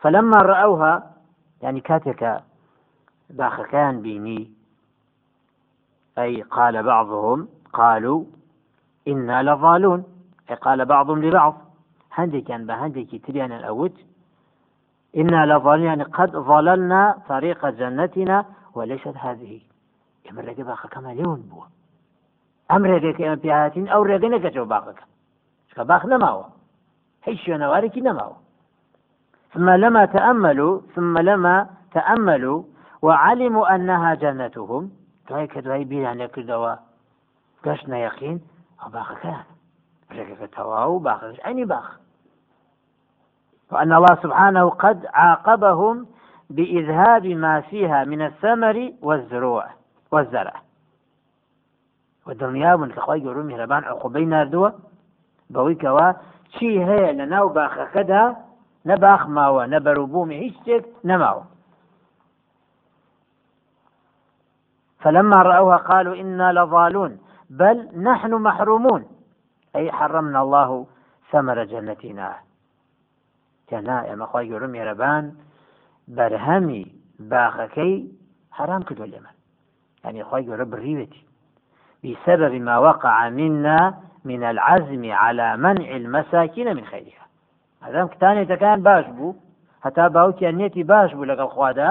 فلما رأوها يعني كاتك باخ كان بيني أي قال بعضهم قالوا إنا لضالون أي قال بعضهم لبعض. هندي كان بهندي تريان الأوت إنا لضالون يعني قد ضللنا طريق جنتنا وليست هذه. ئێمە ڕێگە باخەکەمە لێون بووە ئەم ڕێگەکە ئەمە پیاهاتین ئەو ڕێگە نەکەچەوە باخەکە چکە باخ نەماوە هیچ شوێنەوارێکی نەماوە ثم لما تأملوا ثم لما تأملوا وعلموا أنها جنتهم دوای کە دوای بیران لێکردەوە گەشتە یەقین ئەو باخەکان ڕێگەکە تەواو باخش ئەنی باخ وأن الله سبحانه قد عاقبهم بإذهاب ما فيها من الثمر والزروع والزرع. ودڵنیابوون کە خی گەورە میهرەبان عقوبەی نردووە بەوەی کەەوە چی هەیە لە ناو باخەکەدا نەباخ ماوە شتێک نەماوە فلما رأوها قالوا إنا لضالون بل نحن محرومون. أي حرمنا الله ثمر جنتنا. كنا يا مخوي يرمي يربان برهمي باخكي حرام كدو اليمن. يعني خواهي رب الريبتي بسبب ما وقع منا من العزم على منع المساكين من خيرها. كتاني تكان باش بو هەتا باوکیان نێتی باش بوو لەگەڵ خوادا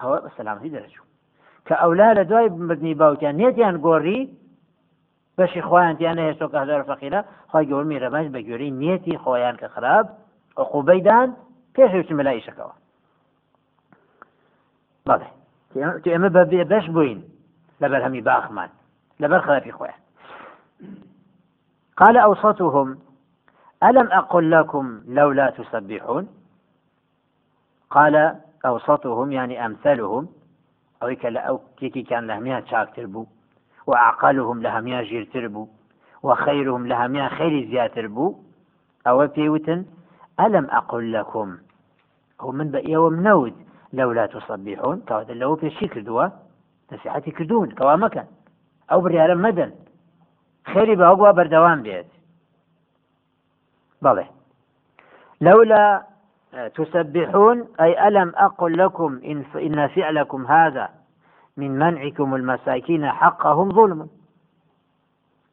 ئەوە بە سەلامتی دەرەچوو. کە ئەولا لە دوای مردنی باوکیان نێتیان گۆڕی بەشی خۆیانتیان هێشتۆ کە هزار فەقیرە خی گەورمی ڕەباش بە گوێرەی نێتی خۆیان کە خراپ عقوبەیدان پێشوی ملایشەکەەوە بەڵێ ئێمە بە بەش بووین لبر همي باخمان لبر خلافي خويا قال أوسطهم ألم أقل لكم لولا تسبحون؟ قال أوسطهم يعني أمثلهم. أو أو كيكي كان لهميا شاك تربو. وأعقلهم لهميا جير تربو. وخيرهم لهميا خير زيات تربو. أو بيوتن ألم أقل لكم؟ هو من بقي ومنود لولا تصبحون كواد لو في الشكل دوا. نسیحەتی کردوون کەوا مەکەن ئەو بریارە مەدەن خێری باوەگووا بەردەوام بێت بەڵێ لولا تسبحون أي ألم أقل لكم إن, إن فعلكم هذا من منعكم المساكين حقهم ظلم.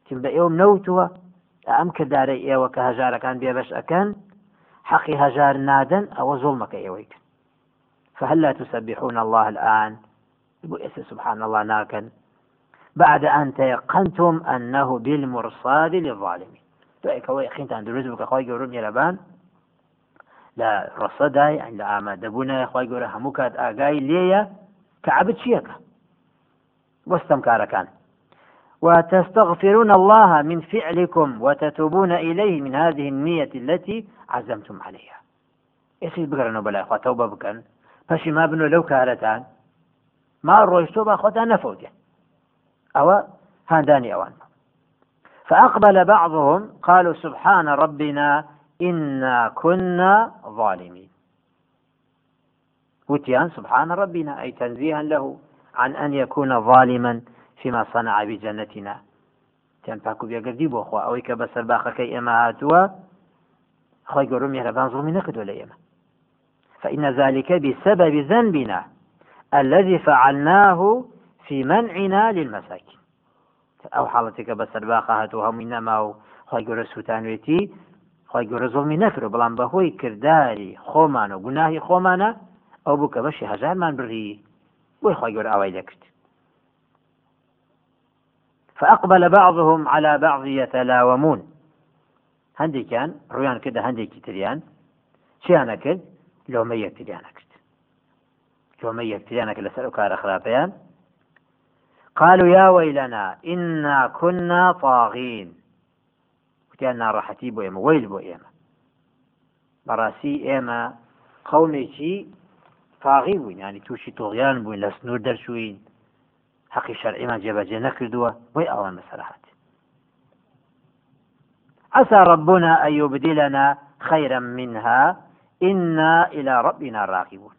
تبدأ يوم نوتوا أم كداري إيوة كهجار كان بيبش أكن حقي هجار نادا أو ظلمك إيويك فهل لا تسبحون الله الآن؟ سبحان الله ناكن. بعد أن تيقنتم أنه بالمرصاد للظالمين. دوائك خين تان دروز بك خواهي قولون يلبان لا رصداي يعني لا آما دبونا خواهي قولون هموكات آقاي ليا كعبد شيك واستمكار كان وتستغفرون الله من فعلكم وتتوبون إليه من هذه النية التي عزمتم عليها. إيش بقرنوا بلا إخوة؟ توبة بكن. فشي ما بنو لو كارتان. ما ڕۆیشتۆ با خۆتان نەفەوتێ ئەوە هاندانی ئەوان فأقبل بعضهم قالوا سبحان ربنا إنا كنا ظالمين. وتيان سبحان ربنا أي تنزيها له عن أن يكون ظالما فيما صنع بجنتنا. تيان باكو بيقردي بو أخوة أويك بس الباخكي إما هاتوا أخوة يقولون مهربان ظلمي نقد ولا إما فإن ذلك بسبب ذنبنا الذي فعلناه في منعنا للمساكين. ئەو حاڵەتێکە بە سەرباخە هاتوو هەمووی نەما و خی گەورە سووتانوێتی خی گەورە زۆڵمی نەکرد بەڵام بەهۆی کردداری خۆمان و گوناهی خۆمانە ئەو بوو کە بەشی هەژارمان بڕی بۆی خی گەور ئاوای دەکرد. فأقبل بعضهم على بعض يتلاومون. هەندێکیان ڕویان کردە هەندێکی تریان چیانە کرد؟ لۆمە یەکتریانە کرد. تۆمە یەکتریانەکە لەسەر و کارە خراپەیان قالوا يا ويلنا إنا كنا طاغين. وتيان ناڕەحەتی بۆ ئێمە ویل بۆ ئێمە بەڕاستی ئێمە قومێکی تاغی بووین ینی تووشی تۆغیان بووین لە سنوور دەرچوین حەقی شەرعیمان جێبەجێ نەکردووە بۆی ئەوان بەسەرحات عسى ربنا أن يبدلنا خيرا منها إنا إلى ربنا راغبون.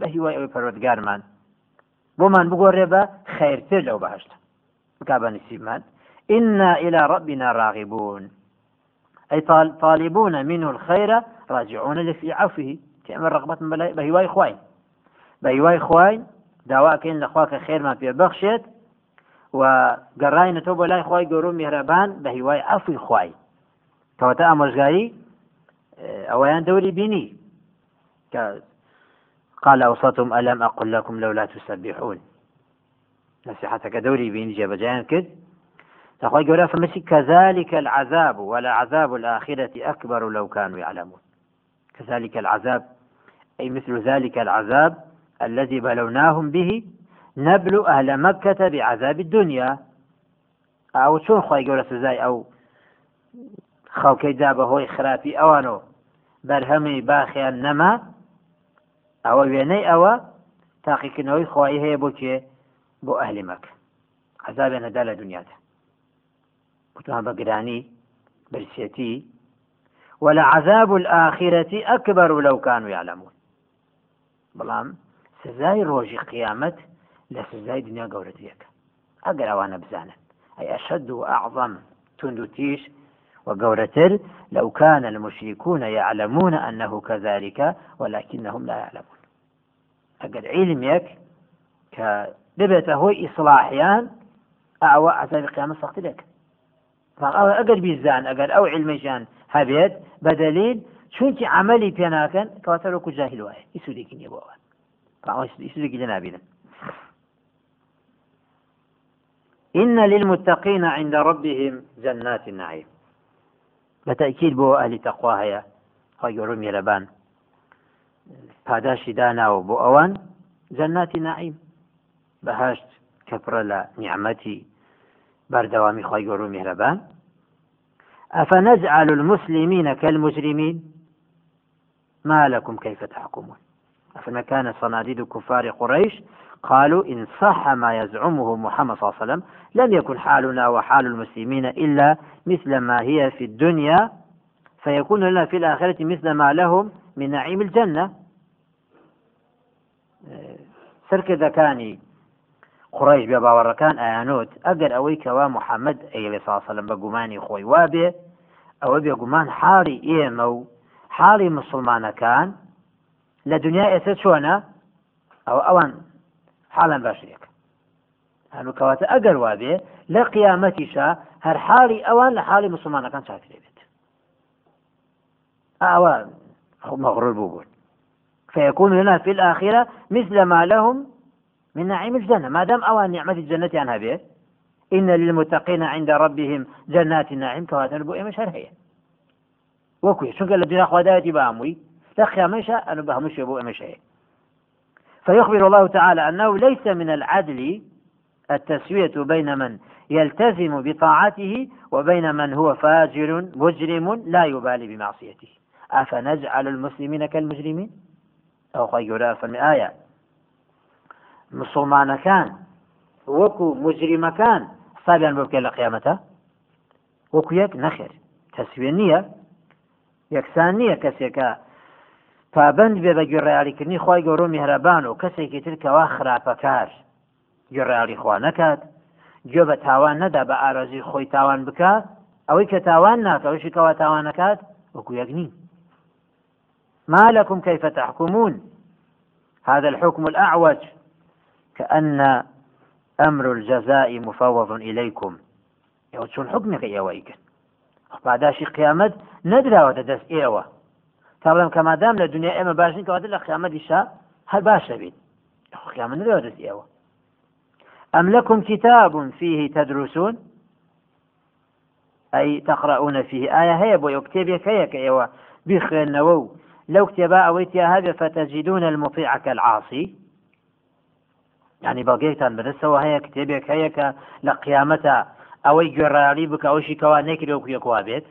بە هیوای ئەوەی پەرۆتگارمان بۆمان بگۆڕێ بە خیرتر لەو بەهشت. بکا بە نسیبمان إنا إلى ربنا راغبون. أي طالبون منه الخير راجعون لفي عفه ئێمە ڕغبەت بە هیوای خوای بە هیوای خوای داواکەین لەخوا کە خێرمان پێ بەخشێت و گەڕاینەوە بۆ لای خی گەورە میهرەبان بە هیوای ئەفی خوای کەواتە ئامۆژگاری ئەویان دەوری بینی کە قال أوصتم ألم أقل لكم لولا تسبحون؟ نصيحتك دوري بين جبجان كد. تقول جورا فمسي كذلك العذاب ولا عذاب الآخرة أكبر لو كانوا يعلمون. كذلك العذاب أي مثل ذلك العذاب الذي بلوناهم به نبل أهل مكة بعذاب الدنيا. أو شون خواهي جورا سزاي؟ أو خەڵکەی دا بەهۆی خراپی ئەوانەوە بەرهەمی باخیان نەما ئەوە وێنەی ئەوە تاقیکردنەوەی خۆی هەیە بۆ کێ؟ بۆ ئەهلی مەکە عذابێن هەدا لە دنیادا. وتوان بە گرانی برسێتی ولعذاب الآخرة أكبر لو كانوا يعلمون. بەڵام سزای ڕۆژی قیامەت لە سزای دنیا گەورەتیەکە ئەگەر ئەوانە بزانن. ئەی ئەشد و ئەعظم تند و تیش لو كان المشركون يعلمون أنه كذلك ولكنهم لا يعلمون. أقل علمك كدبت هو إصلاحيان أعوى عذاب قيام السخط لك. أقل بيزان أقل أو علميشان هبيت بدليل چونکی عملی پێ ناکەن کەواتە ڕۆکو جاهل وایە ئیسوودێکی نیە بۆەوە ئیسوودێکی لە نابینن إن للمتقين عند ربهم جنات النعيم. بۆ ئەلی تەخوا هەیە خی گەۆ میێرەبان پاداشی داناوە بۆ ئەوان جەناتی نعیم بەهشت کەپڕە لە نیعممەتی بەردەوامی خی گەۆ میێرەبان أفنجعل المسلمين كالمجرمين ما لكم كيف تحكمون أفما كان صناديد كفار قريش قالوا إن صح ما يزعمه محمد صلى الله عليه وسلم لم يكن حالنا وحال المسلمين إلا مثل ما هي في الدنيا فيكون لنا في الآخرة مثل ما لهم من نعيم الجنة. سرك ذكاني قڕیش بێ باوەڕەکان ئایانوت ئەگەر ئەوەی کەوا محەممەد ئەیڵێ ساسەلم بە گومانی خۆی وابێ ئەوە بێگومان حاڵی ئێمە و حاڵی مسلمانەکان لە دنیا ئێستا چۆنە؟ ئەو ئەوان حاڵان باشەکە هەنووکەواتە ئەگەر وابێ لە قیامەتیشە هەر حاڵی ئەوان لە حاڵی مسلمانەکان چاکرێ بێت. ئەوە مەغرور بوو بوون فيكون لنا في الآخرة مثل ما لهم من نعيم الجنة. ما دام أوان نعمة الجنة عنها به إن للمتقين عند ربهم جنات النعيم كواتن بو هر هي وكوي شو قال الدنيا خواداتي باموي لا خيامشا أنا بهمش يبو إيمش هي فيخبر الله تعالى أنه ليس من العدل التسوية بين من يلتزم بطاعته وبين من هو فاجر مجرم لا يبالي بمعصيته. أفنجعل المسلمين كالمجرمين؟ أو خيرا فمن آية مسلمان كان وكو مجرم كان صابيان بوكي لقيامته وكو يك نخير تسوية نية يكسان نية كسيكا پابند بێ بە گوێڕیالیکردنی خی گەورە میهرەبان و کەسێکی ترکەوە خراپەکار. گوێڕیالی خوا نەکات. گوێ بە تاوان نەدا بە ئارازی خۆی تاوان بکات ئەوەی کە تاوان ناکەوەشی کەوا تاوان نکات وەکو یەکنی ما لكم كيف تحكمون؟ هذا الحكم الأعوج. كأن أمر الجزاء مفوض إليكم. يقول شو يا ويكن بعد شي قيامت ندرى وتدس إيوه. تاڵم کە مادام لە دنیا ئێمە باشین کەواتە لە قیامەتیشا هەر باش دەبین قیامەت نەوە دەست ئێوە ئەم لەکم کتاب فيه تدرسون؟ أي تقرؤون فيه آية؟ هي بو كتابك هي كأيوة بخير نوو. لو كتبا أويتيا هذا فتجدون المطيع كالعاصي. يعني بقيتان بدسوا هي كتابك هي لقيامتا أوي جرالي بك أو شي كوا نكري وكيكوا بيت.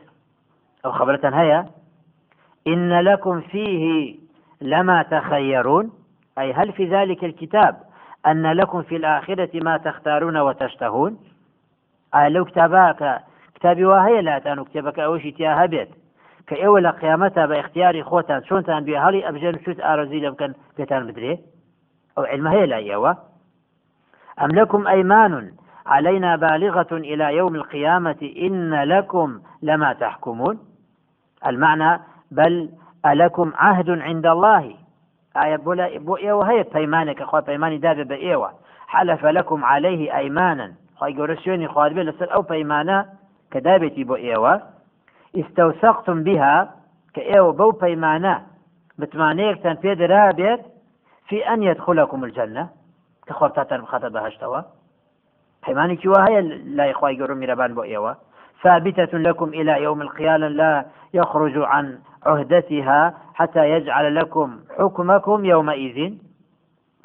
أو خبرة هي إن لكم فيه لما تخيرون. أي هل في ذلك الكتاب أن لكم في الآخرة ما تختارون وتشتهون؟ أي لو كتابك كتابي وهي لا تانو كتابك أوشي تياها بيت. كأول قيامتها باختيار خوتان شون تان بيهالي أبجان شوت آرزي لبكن بيتان بدري أو علمها هي لا يوا أم لكم أيمان علينا بالغة إلى يوم القيامة إن لكم لما تحكمون المعنى بل ألكم عهد عند الله آية بولا بو إيوة هي بيمانك أخوة بيماني دابة بإيوة حلف لكم عليه أيمانا خواهي قرسيوني خواهد بي لسر أو بيمانا كدابتي بو إيوة استوثقتم بها كإيوة بو بيمانا بتمانيك تنفيد رابط في أن يدخلكم الجنة. كخوة تاتر بخطر بهشتوا. پەیمانێکی وا هەیە لای خی گەۆ میرەبان بۆ ئێوە ثابتة لكم إلى يوم القيامة لا يخرج عن عهدتها حتى يجعل لكم حكمكم يومئذ.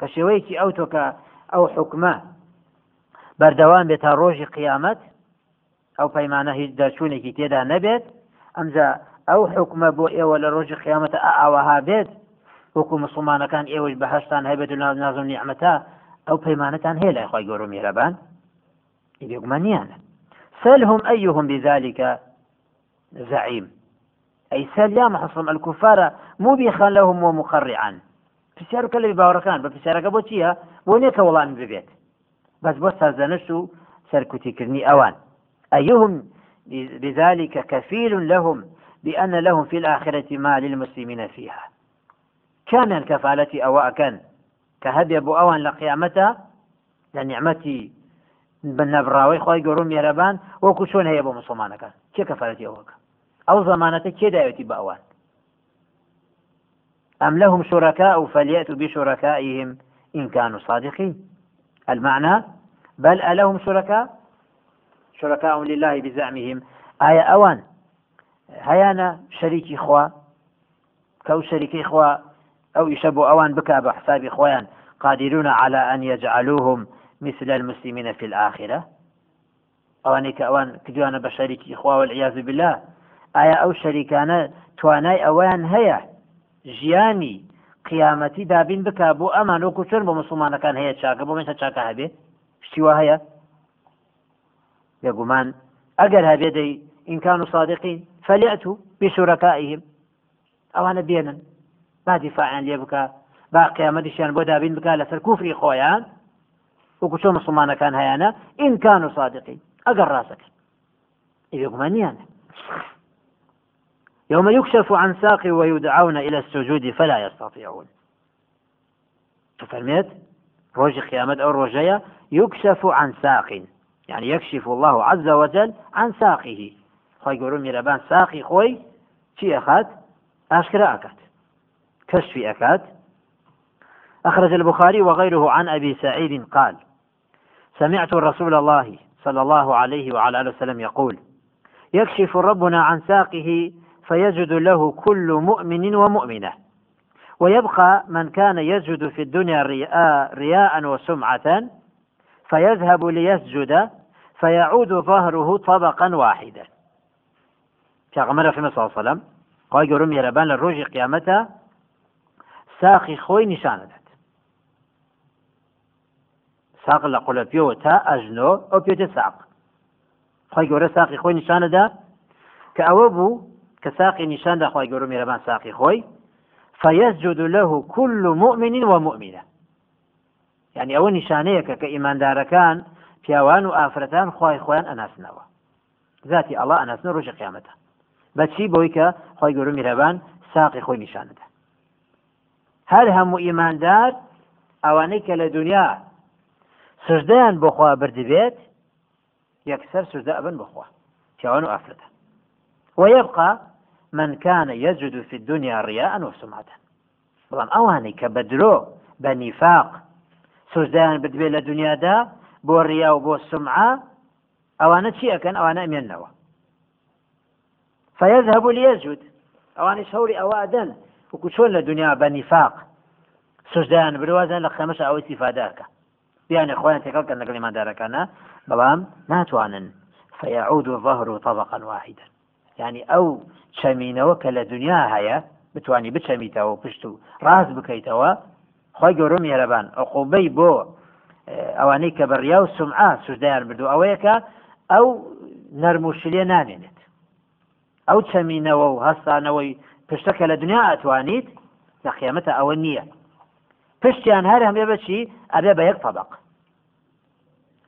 كشويكي أو تك أو حكمة. بردوان بێت تا ڕۆژی قیامەت ئەو پەیمانە هیچ دەرچوونێکی تێدا نەبێت ئەمجا ئەو حکومە بۆ ئێوە لە ڕۆژی قیامەتە ئاواها بێت وەکو مسلمانەکان ئێوەش بە هەشتان هەبێت و نازم نیعممەتا ئەو پەیمانەتان هەیە لای خی گەۆرم میێرەبان بێگومانیانە سەلهم ئەیهم بذلكە زعیم. ئەی سەلیام حەسم ئەلکوفارە موبیخان لەهم و مخڕیان پرسیارکە لەوی باوەڕەکان بە پرسیارەکە بۆ چییە؟ بۆ نێکە وڵان ببێت. بەس بۆ سازەنش و سەرکوتیکردنی ئەوان. ئەیهم بذلك كفيل لهم بأن لهم في الآخرة ما للمسلمين فيها. كان الكفالة أو أكن كهدي أبو أوان لقيامته لنعمتي خی گەڕۆ میێرەبان وەکو چۆن هەیە بۆ مسلمانەکان کێ کەفاەتی ئەوەکە ئەو زمانەتە کێداوێتی بە ئەوان أم لهم شركاء فليأتوا بشركائهم إن كانوا صادقين؟ المعنى بل ألهم شركاء؟ شركاء لله بزعمهم. آية أوان. هيانا شريكي خوا كو شريكي خوا أو يشبوا أوان بكى بحساب خوان قادرون على أن يجعلوهم مثل المسلمين في الآخرة. ئەوانەی کە ئەوان کردوانە بە شەریکی خوا والعیاز بالله ئایا ئەو شەریکانە توانای ئەویان هەیە ژیانی قیامەتی دابین بک بۆ ئەمان وەکو چۆن بۆ مسلمانەکان هەیە چاکە بۆ منە بێگومان ئەگەر هەبێ دەی ئینکان و صادقین فەلیەت و بشورەکائهم ئەوانە بێنن با دیفاعیان لێ بکە با قیامەتیشیان بۆ دابین بک لەسەر کوفری خۆیان وەکو چۆن مسلمانەکان هەیەە ئینکان و صادقی ئەگەر ڕاستەکە ئێگومانیانە يوم يكشف عن ساق ويدعون إلى السجود فلا يستطيعون. ففرميت روج قيامة أو روجية. يكشف عن ساق. يعني يكشف الله عز وجل عن ساقه. خوي يقولون ميرابان ساقي خوي شي أخذ أشكرا أكاد كشف أكاد أخرج البخاري وغيره عن أبي سعيد قال سمعت رسول الله صلى الله عليه وعلى آله وسلم يقول يكشف ربنا عن ساقه فيجد له كل مؤمن ومؤمنة. ويبقى من كان يسجد في الدنيا رياء, رياء وسمعة فيذهب ليسجد فيعود ظهره طبقا واحدا. پیغمبر في صلى الله عليه وسلم قال يقولون يربان للروج قيامته ساقي خوي نشانه ساق لە قولەپیەوە تا ئەژنۆ ئەو پێێتە ساق. خی گەورە ساقی خۆی نیشانەدا کە ئەوە بوو کە ساقی ساقی خۆی فيسجد له كل مؤمن ومؤمنة يعني ئەوە نیشانەیەکە کە ئیماندارەکان پیاوان و ئافرەتان خی خۆیان ئەناسنەوە. ذاتی ئەڵا ئەناسنە ڕۆژە قیامەتە. بەچی بۆی کە خی گەورە میرەبان ساقی خۆی نیشانەدا هەر هەموو ئیماندار ئەوانەی کە لە دنیا سجدەیان بۆخوا بردبێت یەکسەر سجدە ئەبن بخوا پیاوان و ئافرەتە. ويبقى من كان يسجد في الدنيا رياء وسمعة بەڵام ئەوانەی کە بە درۆ بە نیفاق سوزدایان بدبێت لە دنیادا بۆ ڕیا و بۆ سمعە ئەوانە چی ئەەکەن؟ ئەوانە ئەمێننەوە. فيذهب ليسجد. ئەوانش هەوری ئەوادەن وەکو چۆن لە دنیا بە نیفاق؟ سوزدایان بروازن لە خەمەش ئەوەی سیفادارکە بیانێ خۆیان تێکەڵ کە لەگەڵ مادارەکانە بەڵام ناتوانن. فيعود الظهر طبقا واحدا. يعني ئەو چەمینەوە کە لە دنیا هەیە بتانی بچەمیتەوە پشت و ڕاز بکەیتەوە خۆی گەورە میێرەبان ئەقوبەی بۆ ئەوانەی کە بەڕیا و سمعا سوودیان بردو ئەوەیەکە ئەو نەرموشلێ نانێنێت ئەو چەمینەوە و هەستانەوەی پشتەکە لە دنیا ئەتوانیت لە قیامەتە ئەوە نییە. پشتیان هەر هەمێ بەچی ئەبێ بە یەک طبق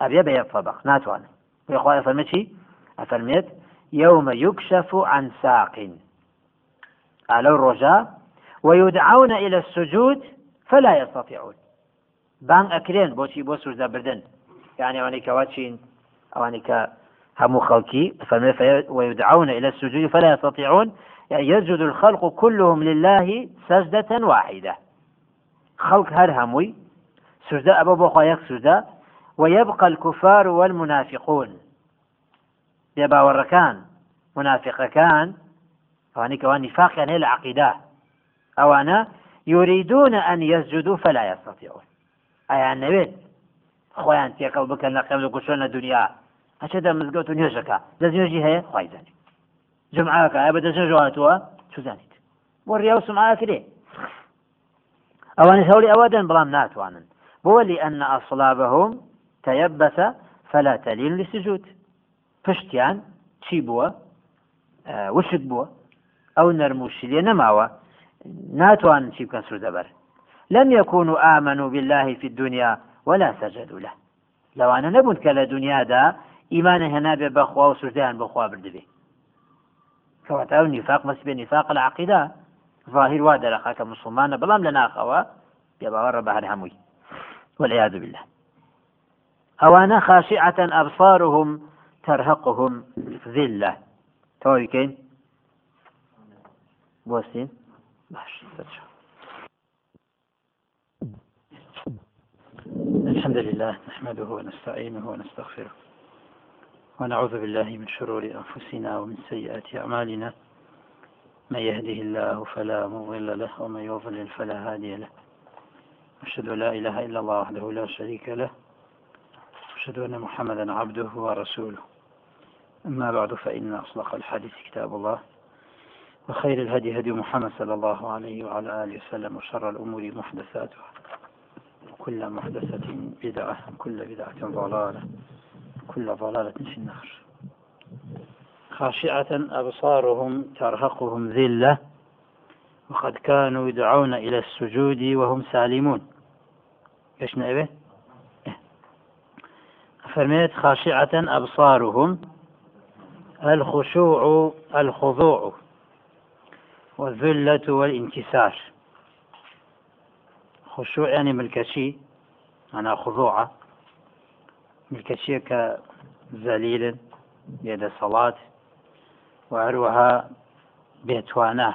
ئەبێ بە یەک طبق ناتوانێت. بخوا ئەفەرمە چی؟ ئەفەرمێت يوم يكشف عن ساق على الرجاء ويدعون إلى السجود فلا يستطيعون. بان أكرين بوشي بوسر بردن. يعني أواني كواتشين أواني همو خلقي ويدعون إلى السجود فلا يستطيعون. يعني يسجد الخلق كلهم لله سجدة واحدة. خلق هر هموي سجدة أبو بخوايك سجدة ويبقى الكفار والمنافقون. بێباوەڕەکان منافقەکان ئەوانەی کەوان نفاق هەیە لە عقیدا ئەوانە يريدون أن يسجدوا فلا يستطيعون ئەیان نەوێت خۆیان تێکەڵ بکەن لە قەم کوشۆن لە دنیا؟ هەچێدا مزگەوت و نوێژەکە. دەستێژی هەیە؟ زانێت جمعاکە ئە بە دەژێژواتوە چزانیت بۆ ڕیا و سمعا کرێ ئەوانش هەولی ئەوە دەن بەڵام ناتوانن. بۆ لأن أصلابهم تيبس فلا تلين للسجود پشتیان چی بووە؟ وشک بووە؟ ئەو نەرموشی لێ نەماوە. ناتوانن چی بکەن سوودەبەر لم يكونوا آمنوا بالله في الدنيا ولا سجدوا له. لەوانە نەبوون کە لە دنیادا ئیمانە هێنابێ بەخوا و سوودیان بخوا بردبێ کەواتە ئەو نیفاق مەس بێ نیفاق العقیدا ظاهر وا دەرەخا کە مسلمانە بەڵام لە ناخەوە بێ باوەڕە بەهر هەمووی والعياذ بالله. أوانا خاشعة أبصارهم ترهقهم ذلة. توي كين؟ بوسين باش الحمد لله نحمده ونستعينه ونستغفره ونعوذ بالله من شرور أنفسنا ومن سيئات أعمالنا. من يهده الله فلا مضل له ومن يضلل فلا هادي له. أشهد لا إله إلا الله وحده لا شريك له. أشهد أن محمدا عبده ورسوله. أما بعد فإن أصدق الحديث كتاب الله. وخير الهدي هدي محمد صلى الله عليه وعلى آله وسلم وشر الأمور محدثاتها. وكل محدثة بدعة كل بدعة ضلالة كل ضلالة في النار. خاشعة أبصارهم ترهقهم ذلة وقد كانوا يدعون إلى السجود وهم سالمون. إيش نأبه فرميت خاشعة أبصارهم الخشوع الخضوع. والذلة والانكسار. خشوع يعني ملكشي أنا خضوعة. ملكشي كذليل يد صلاة. وعروها بيتوانا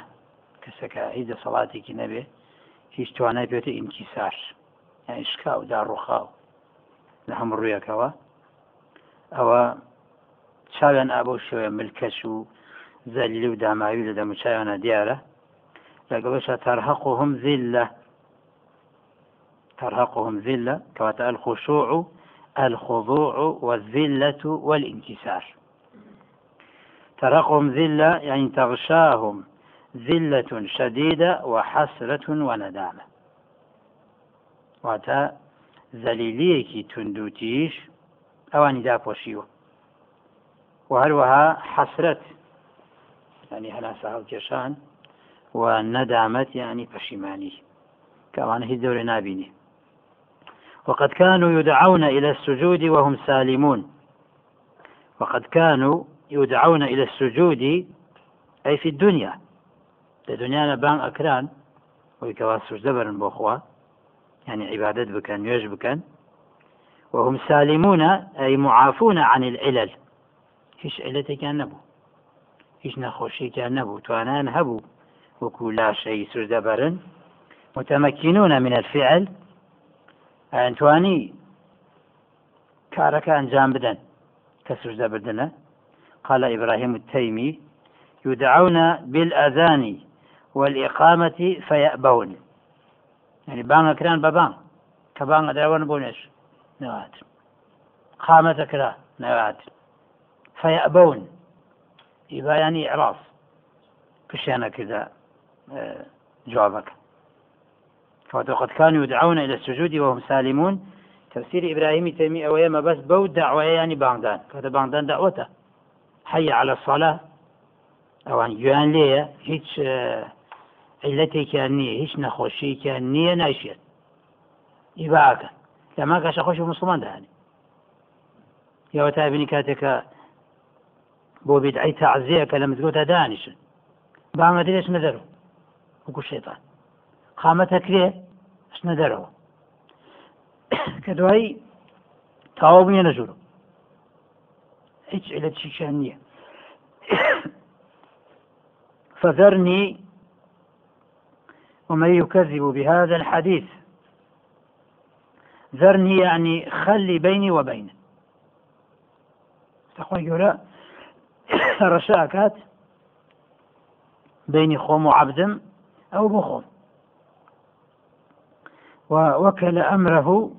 كسكا عيد صلاتي كنبي هیچ توانای پێێتە ئینکیسار شکا و داڕوخاو لە هەم ڕوویەکەوە ئەوە چاویان ئابە شێوەیە ملکەش و زەلیلی و داماوی لە دەموچویانە دیارە لەگەڵشە تەرهەقهم ذلة. ترهقهم ذلة. كواتا الخشوع الخضوع والذلة والانكسار. ترهقهم ذلة يعني تغشاهم. ذلة شديدة وحسرة وندامة. واتا ذليليكي تندوتيش. ئەوانی داپۆشیوە و هەروەها حەسرەت ینی هەناسە هەڵکێشان و نەدامەت ینی پەشیمانی کەوانە هیچ دەورە نبینی وقد كانوا يدعون إلى السجود وهم سالمون. وقد كانوا يدعون إلى السجود أي في الدنيا. الدنيا بان أكران. ويكوا سجد برن بوخوا. يعني عبادت بكن يوش بكن. وهم سالمون أي معافون عن العلل. هیچ علەتێکیان نەبوو هیچ نەخۆشیێکیان نەبوو توانان هەبوو وەکو لاشەی سوردەبەرن. متمكنون من الفعل. ئەتوانی کارەکە ئەنجام بدەن کە سوردە بدنە قال إبراهيم التيمي يدعون بالأذان والإقامة فيأبون. يعني بان كران ببان كبان أدرون بونش نوات قامة كرا نوات فيأبون. يبقى يعني إعراض. كشينا كذا آه، جوابك. وقد كانوا يدعون إلى السجود وهم سالمون. تفسير إبراهيم تيمي أو يما بس بو دعوة يعني باندان كذا باندان دعوته. حي على الصلاة. ليه؟ هيش علتي كان نية هيش نخوشي كان نية ناشيت يبقى لما كاش خوش مسلمان دهاني يا تابني كاتك بۆ بیدعی تعزیە کە لە مزگەوتە دانیشن لێش نەدەرو وەکو شێتان قامەتە کرێ شنە دەرەوە کە دوایی تاوا بووە نەژوور هیچ علت چیشان نییە فذرني ومن يكذب بهذا الحديث. ذرني يعني خلي بيني وبينه. تخوي يقول رشاكات بيني خوم وعبدم أو بخوم. ووكل أمره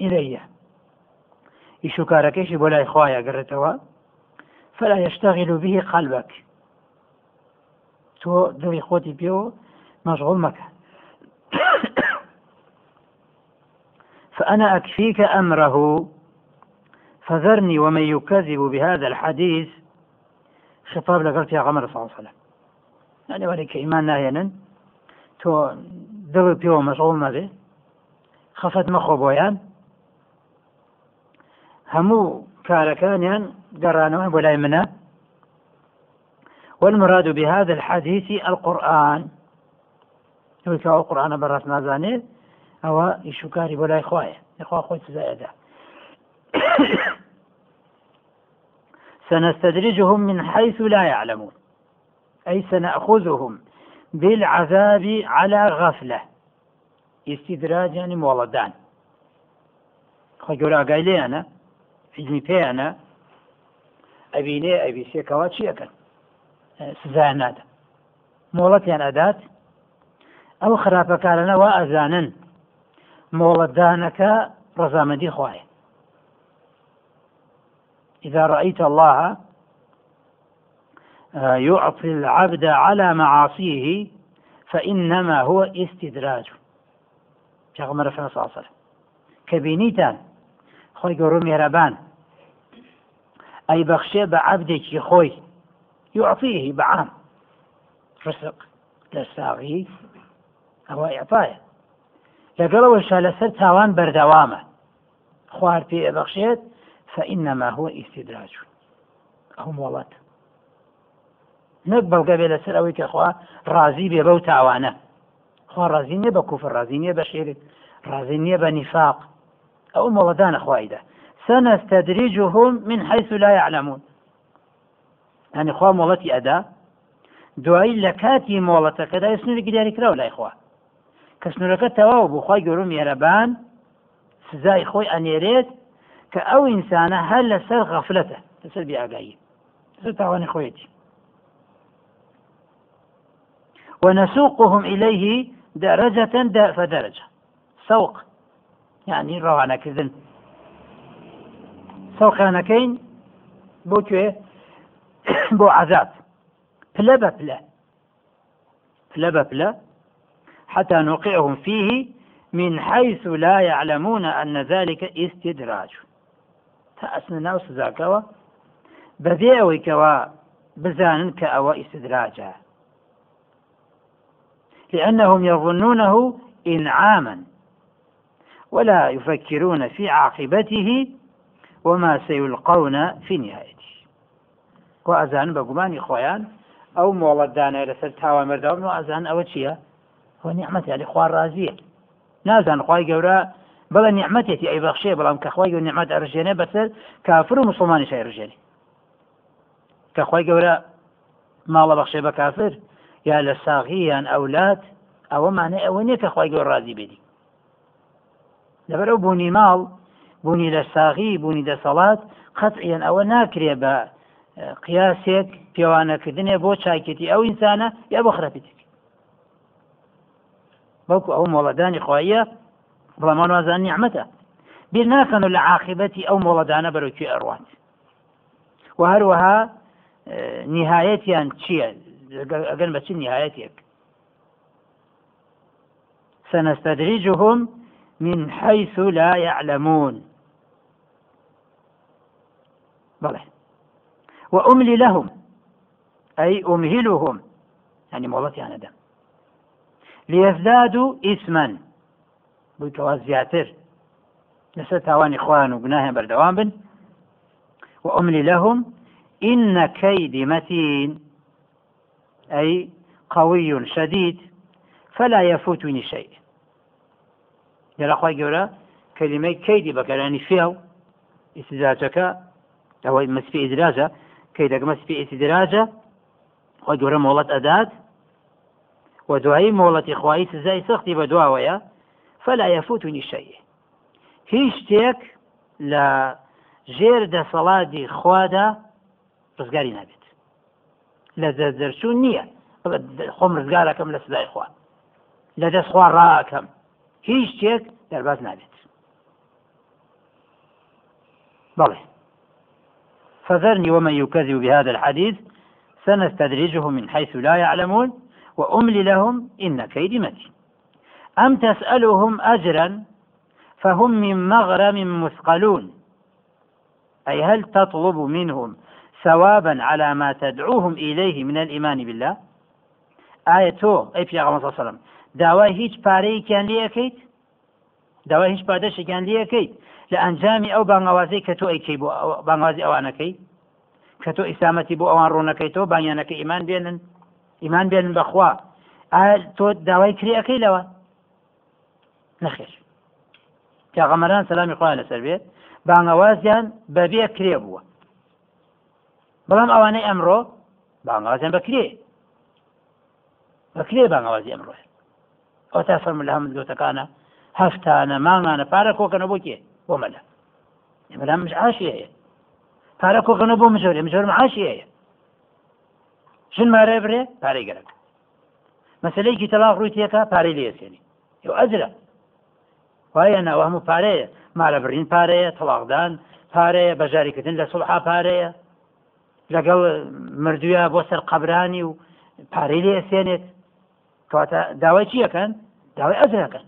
إلي يشكاركيش بولا إخوايا قرتوا. فلا يشتغل به قلبك. تو دوري خوتي بيو مشغول مكان فأنا أكفيك أمره. فذرني ومن يكذب بهذا الحديث. خطاب لقلت يا غمر صلى الله عليه وسلم. يعني ولك إيمان ناهينا تو دڵ پێوە مەشغول مەبێ خەفەت مەخۆ بۆیان هەموو کارەکانیان گەڕانەوە بۆ لای منە والمراد بهذا الحديث القرآن. يقول القرآن براس نازاني أو يشكاري بولا إخوائي إخوة أخوي تزايدا سنستدرجهم من حيث لا يعلمون. أي سنأخذهم بالعذاب على غفلة. استدراج يعني مولدان. خجورا قايلي أنا حجمي بي أنا أبيني أبي سيكوات شيئا سزای نادا. مۆڵەتیان ئەدات ئەو خراپەکارانەوە ئەزانن مۆڵەتدانەکە ڕزامەندی خوایە إذا رأيت الله يعطي العبد على معاصيه فإنما هو استدراج. پیغمبر عليه وسلم. كبينيتان خوي گەورە مێرەبان ئەی بەخشێ بە عبدێکی خۆی يعطيه بعام. رزق للساغي أو إعطاية لەگەڵەوە شا لەسەر تاوان بەردەوامە. خوار پێ بەخشێت فإنما هو استدراج. ئەو مۆڵەت نەک بەڵگە بێ لەسەر ئەوەی کە خوا ڕازی بێ بەو تاوانە خوا ڕازی نییە بە کوفر ڕازی نییە بە شێرت ڕازی نییە بە نیفاق ئەو مۆڵەدانە خوایدا سنستدرجهم من حيث لا يعلمون. يعني خوا مۆڵەتی ئەدا دوایی لە کاتی مۆڵەتەکەدا سنوورێکی دیاریکراوە لای خوا کە سنوورەکە تەواو بۆ خی گەورم میێرەبان سزای خۆی ئەنێرێت کە ئەو ئینسانە هەر لەسەر غەفلەتە لەسەر بیاگایی تاوانی خۆیەتی ونسوقهم إليه درجة فدرجة. سوق. يعني روانة كذن. سوقانەکەین بۆ کوێ بۆ عذاب. پلە بە پلە پلە بە پلە حتى نوقعهم فيه من حيث لا يعلمون أن ذلك استدراج. تأسنا ناو بذي أوي كوا بزانن كأوا استدراجا لأنهم يظنونه إنعاما ولا يفكرون في عاقبته وما سيلقون في نهايته. وأزان بقمان إخوان أو مولد دانا لسر تاوى مردون وأزان أو تشيا هو نعمة يعني إخوان رازية نازان خواهي قورا بلا نعمتي أي بخشي بلا كخواهي قورا نعمت أرجيني بسر كافر ومسلمان شيء رجيني كخواهي قورا ماڵە بەخشێ بە کافر یا لە ساغییان ئەولات ئەوە مانە ئەوە نییە کە خی گەۆ ڕازی بێتی لەبەر ئەو بوونی ماڵ بوونی لە ساغی بوونی دەسەڵات قەتعیان ئەوە ناکرێ بە قیاسێک پێوانەکردنێ بۆ چاکێتی ئەو ئینسانە یا بۆ خراپێتێک بەڵکو ئەو مۆڵەدانی خوایە بڵامان وازان نیعممەتە بیر ناکەن و لە عاقبەتی ئەو مۆڵەدانە بەرەوکی ئەڕوات و هەروەها نهایەتیان چییە ئەگەن بە چ نهایەتێک سنستدرجهم من حيث لا يعلمون. بلى وأملي لهم أي أمهلهم يعني موضتي أنا ليزدادوا إثما. بويكوا زياتر لسه تاوان إخوان وقناها بردوان بن. وأملي لهم إن كيدي متين أي قوي شديد فلا يفوتني شيء لە خی گەورە کەلیمەی کەیدی بەکەرانی فێو ئیسیدراجەکە ئەوەی مەسپی ئیدراجە کەی دەگمە سپی ئیسیدراجە خۆی گەورە مۆڵەت ئەدات و دوایی مۆڵەتی خوایی سزای سەختی بە فلا يفوتني شيء. هیچ شتێک لە ژێر دەسەڵاتی خوادا ڕزگاری نابێت. لە دەرچوون نییە. خۆم ڕزگارەکەم لە سزای خوا. لە دەست خوا ڕاکەم. هیچ شتێک دەرباز نابێت. بەڵێ. فذرني ومن يكذب بهذا الحديث سنستدرجه من حيث لا يعلمون وأملي لهم إن كيدي متين. أم تسألهم أجرا فهم من مغرم مثقلون؟ أي هل تطلب منهم ثوابا على ما تدعوهم إليه من الإيمان بالله؟ آية تو في صلى الله عليه وسلم داوای هیچ پارەیەکیان لەکەیت داوای هیچ پادەشێکیان لەکەیت لە ئەنجامی ئەو بانگوازەی کە تۆ ئەیکەی بۆ بانگوازی ئەوانەکەی؟ کە تۆ ئیسامەتی بۆ ئەوان ڕوونەکەیتەوە بانیانەکە ئیمان بێنن. ئیمان بێنن بەخوا. تۆ داوای کریەکەی لەوە؟ نەخێش پیاغەمەران سەلامی خۆیان لەسەر بێت بانگەوازیان بەبێ کرێ بووە. بەڵام ئەوانەی ئەمڕۆ بانگوازیان بەکرێ. بەکرێ بانگوازی ئەمڕۆ. ئەو تا فەرم لە هەموو گوتەکانە هەفتانە مانگانە پارە کۆکەنە بۆ کێ؟ بۆ مەلە. ئێمەلا مش عاشی هەیە. پارە کۆکەنە بۆ مژۆری مژۆر معاشی هەیە. ژن مارە برێ پارەی گەرەک. مەسلەیەکی تەلاق ڕووی تێکە پارەی لێسێنی ئەجرە. وایە ناوە هەموو پارەیە. مارە برین پارەیە تەواقدان پارەیە بەژاریکردن لە سوڵحا پارەیە. لەگەڵ مردووە بۆ سەر قبرانی و پارەی لێسێنێت کەواتە داوای چیەکەن داوای ئەزرەکەن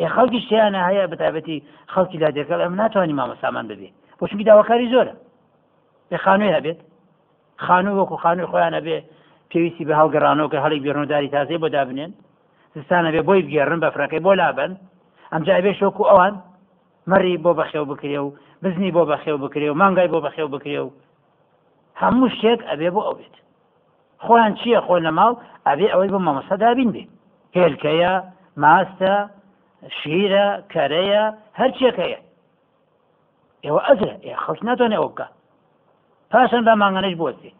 ئێ خەڵکی شتیانە هەیە بەتابەتی خەڵکی لا دێکەڵ ئەم ناتوانانی مامەسامان ببێ بۆ چونکی داواکاری زۆرە. بێ خانووی هەبێت. خانوو وەکو خانووی خۆیان بێ پێویستی بە هەڵگەڕانەوە کە هەڵی بێڕۆداری تازای بۆ دابنێن. زستانە بێ بۆی بگێڕن بە فرەکەی بۆ لابن. ئەمجا بێ شۆکو ئەوان مەڕی بۆ بەخێو بکرێ و بزنی بۆ بەخێو بکرێ و مانگای بۆ بەخێو بکرێ و هەموو شتێک ئەبێ بۆ ئەو بێت. خۆیان چییە خۆی لە ماڵ؟ ئەبێ ئەوەی بۆ مامۆستا دابین بێ. هێلکەیە ماستە شیرە کەرەیە هەرچێکەیە ئێوە ئەزرە ئێ خەڵک ناتوانێ ئەو بکە. پاشان بە ماگەنەش بۆستی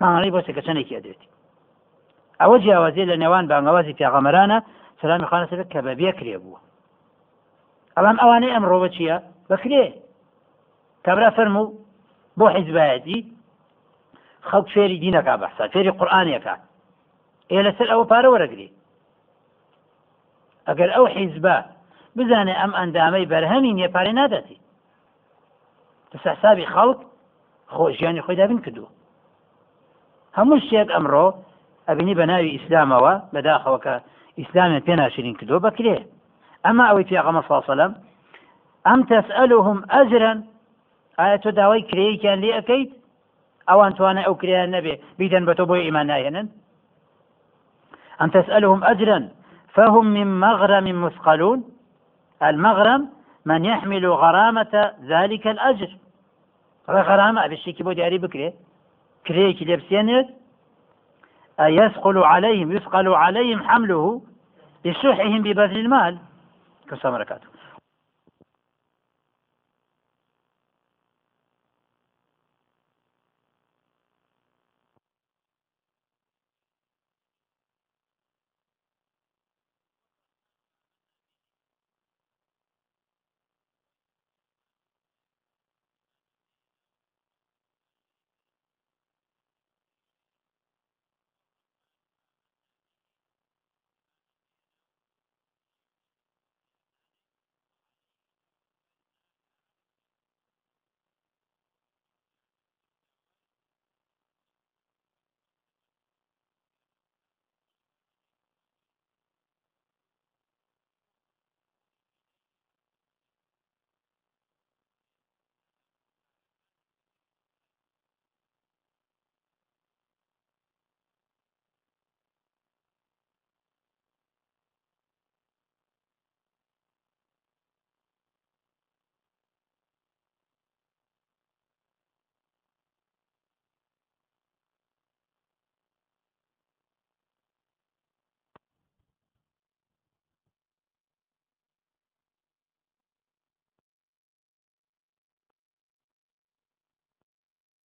ماگەی بۆستی کە چەندێکی ئەدرێتی؟ ئەوە جیاوازی لە نێوان بانگەوازی پیاغەمەرانە سلامی خانە سەر کە بە بێکرێ بووە. ئەڵام ئەوانەی ئەمڕۆ بە چییە؟ بەکرێ کابرا فەرموو بۆ حیزبایەتی خەڵک فێری دینەکە بەسا فێری قورآانیەکە. ئێ لەسەر ئەوە پارە وەرەگری. ئەگەر ئەو حیزبە بزانێ ئەم ئەندامەی بەرهەمی نیە پارێ نادەتی تەسەحسابی خەڵک خۆشیانی خۆی دابین کردووە. هەموو شتێک ئەمڕۆ ئەبینی بە ناوی ئیسلامەوە بەداخەوە کە ئیسلامیان پێ ناشرین کردو بەکرێ ئەمە ئەوەی پیاغەمە ساسەلم ئەم تەسئلهم ئەجرن ئایا تۆ داوای کرەیەکیان لێ ئەەکەیت ئەوان توانە ئەو کریان نەبێ بیدەن بە تۆ بۆی ئیمان نایەنن أم تسألهم أجرا فهم من مغرم مثقلون؟ المغرم من يحمل غرامة ذلك الأجر. غرامة بشيكي بو دياري بكري كريكي لبسينت يثقل عليهم يثقل عليهم حمله لشحهم ببذل المال. كسام ركاته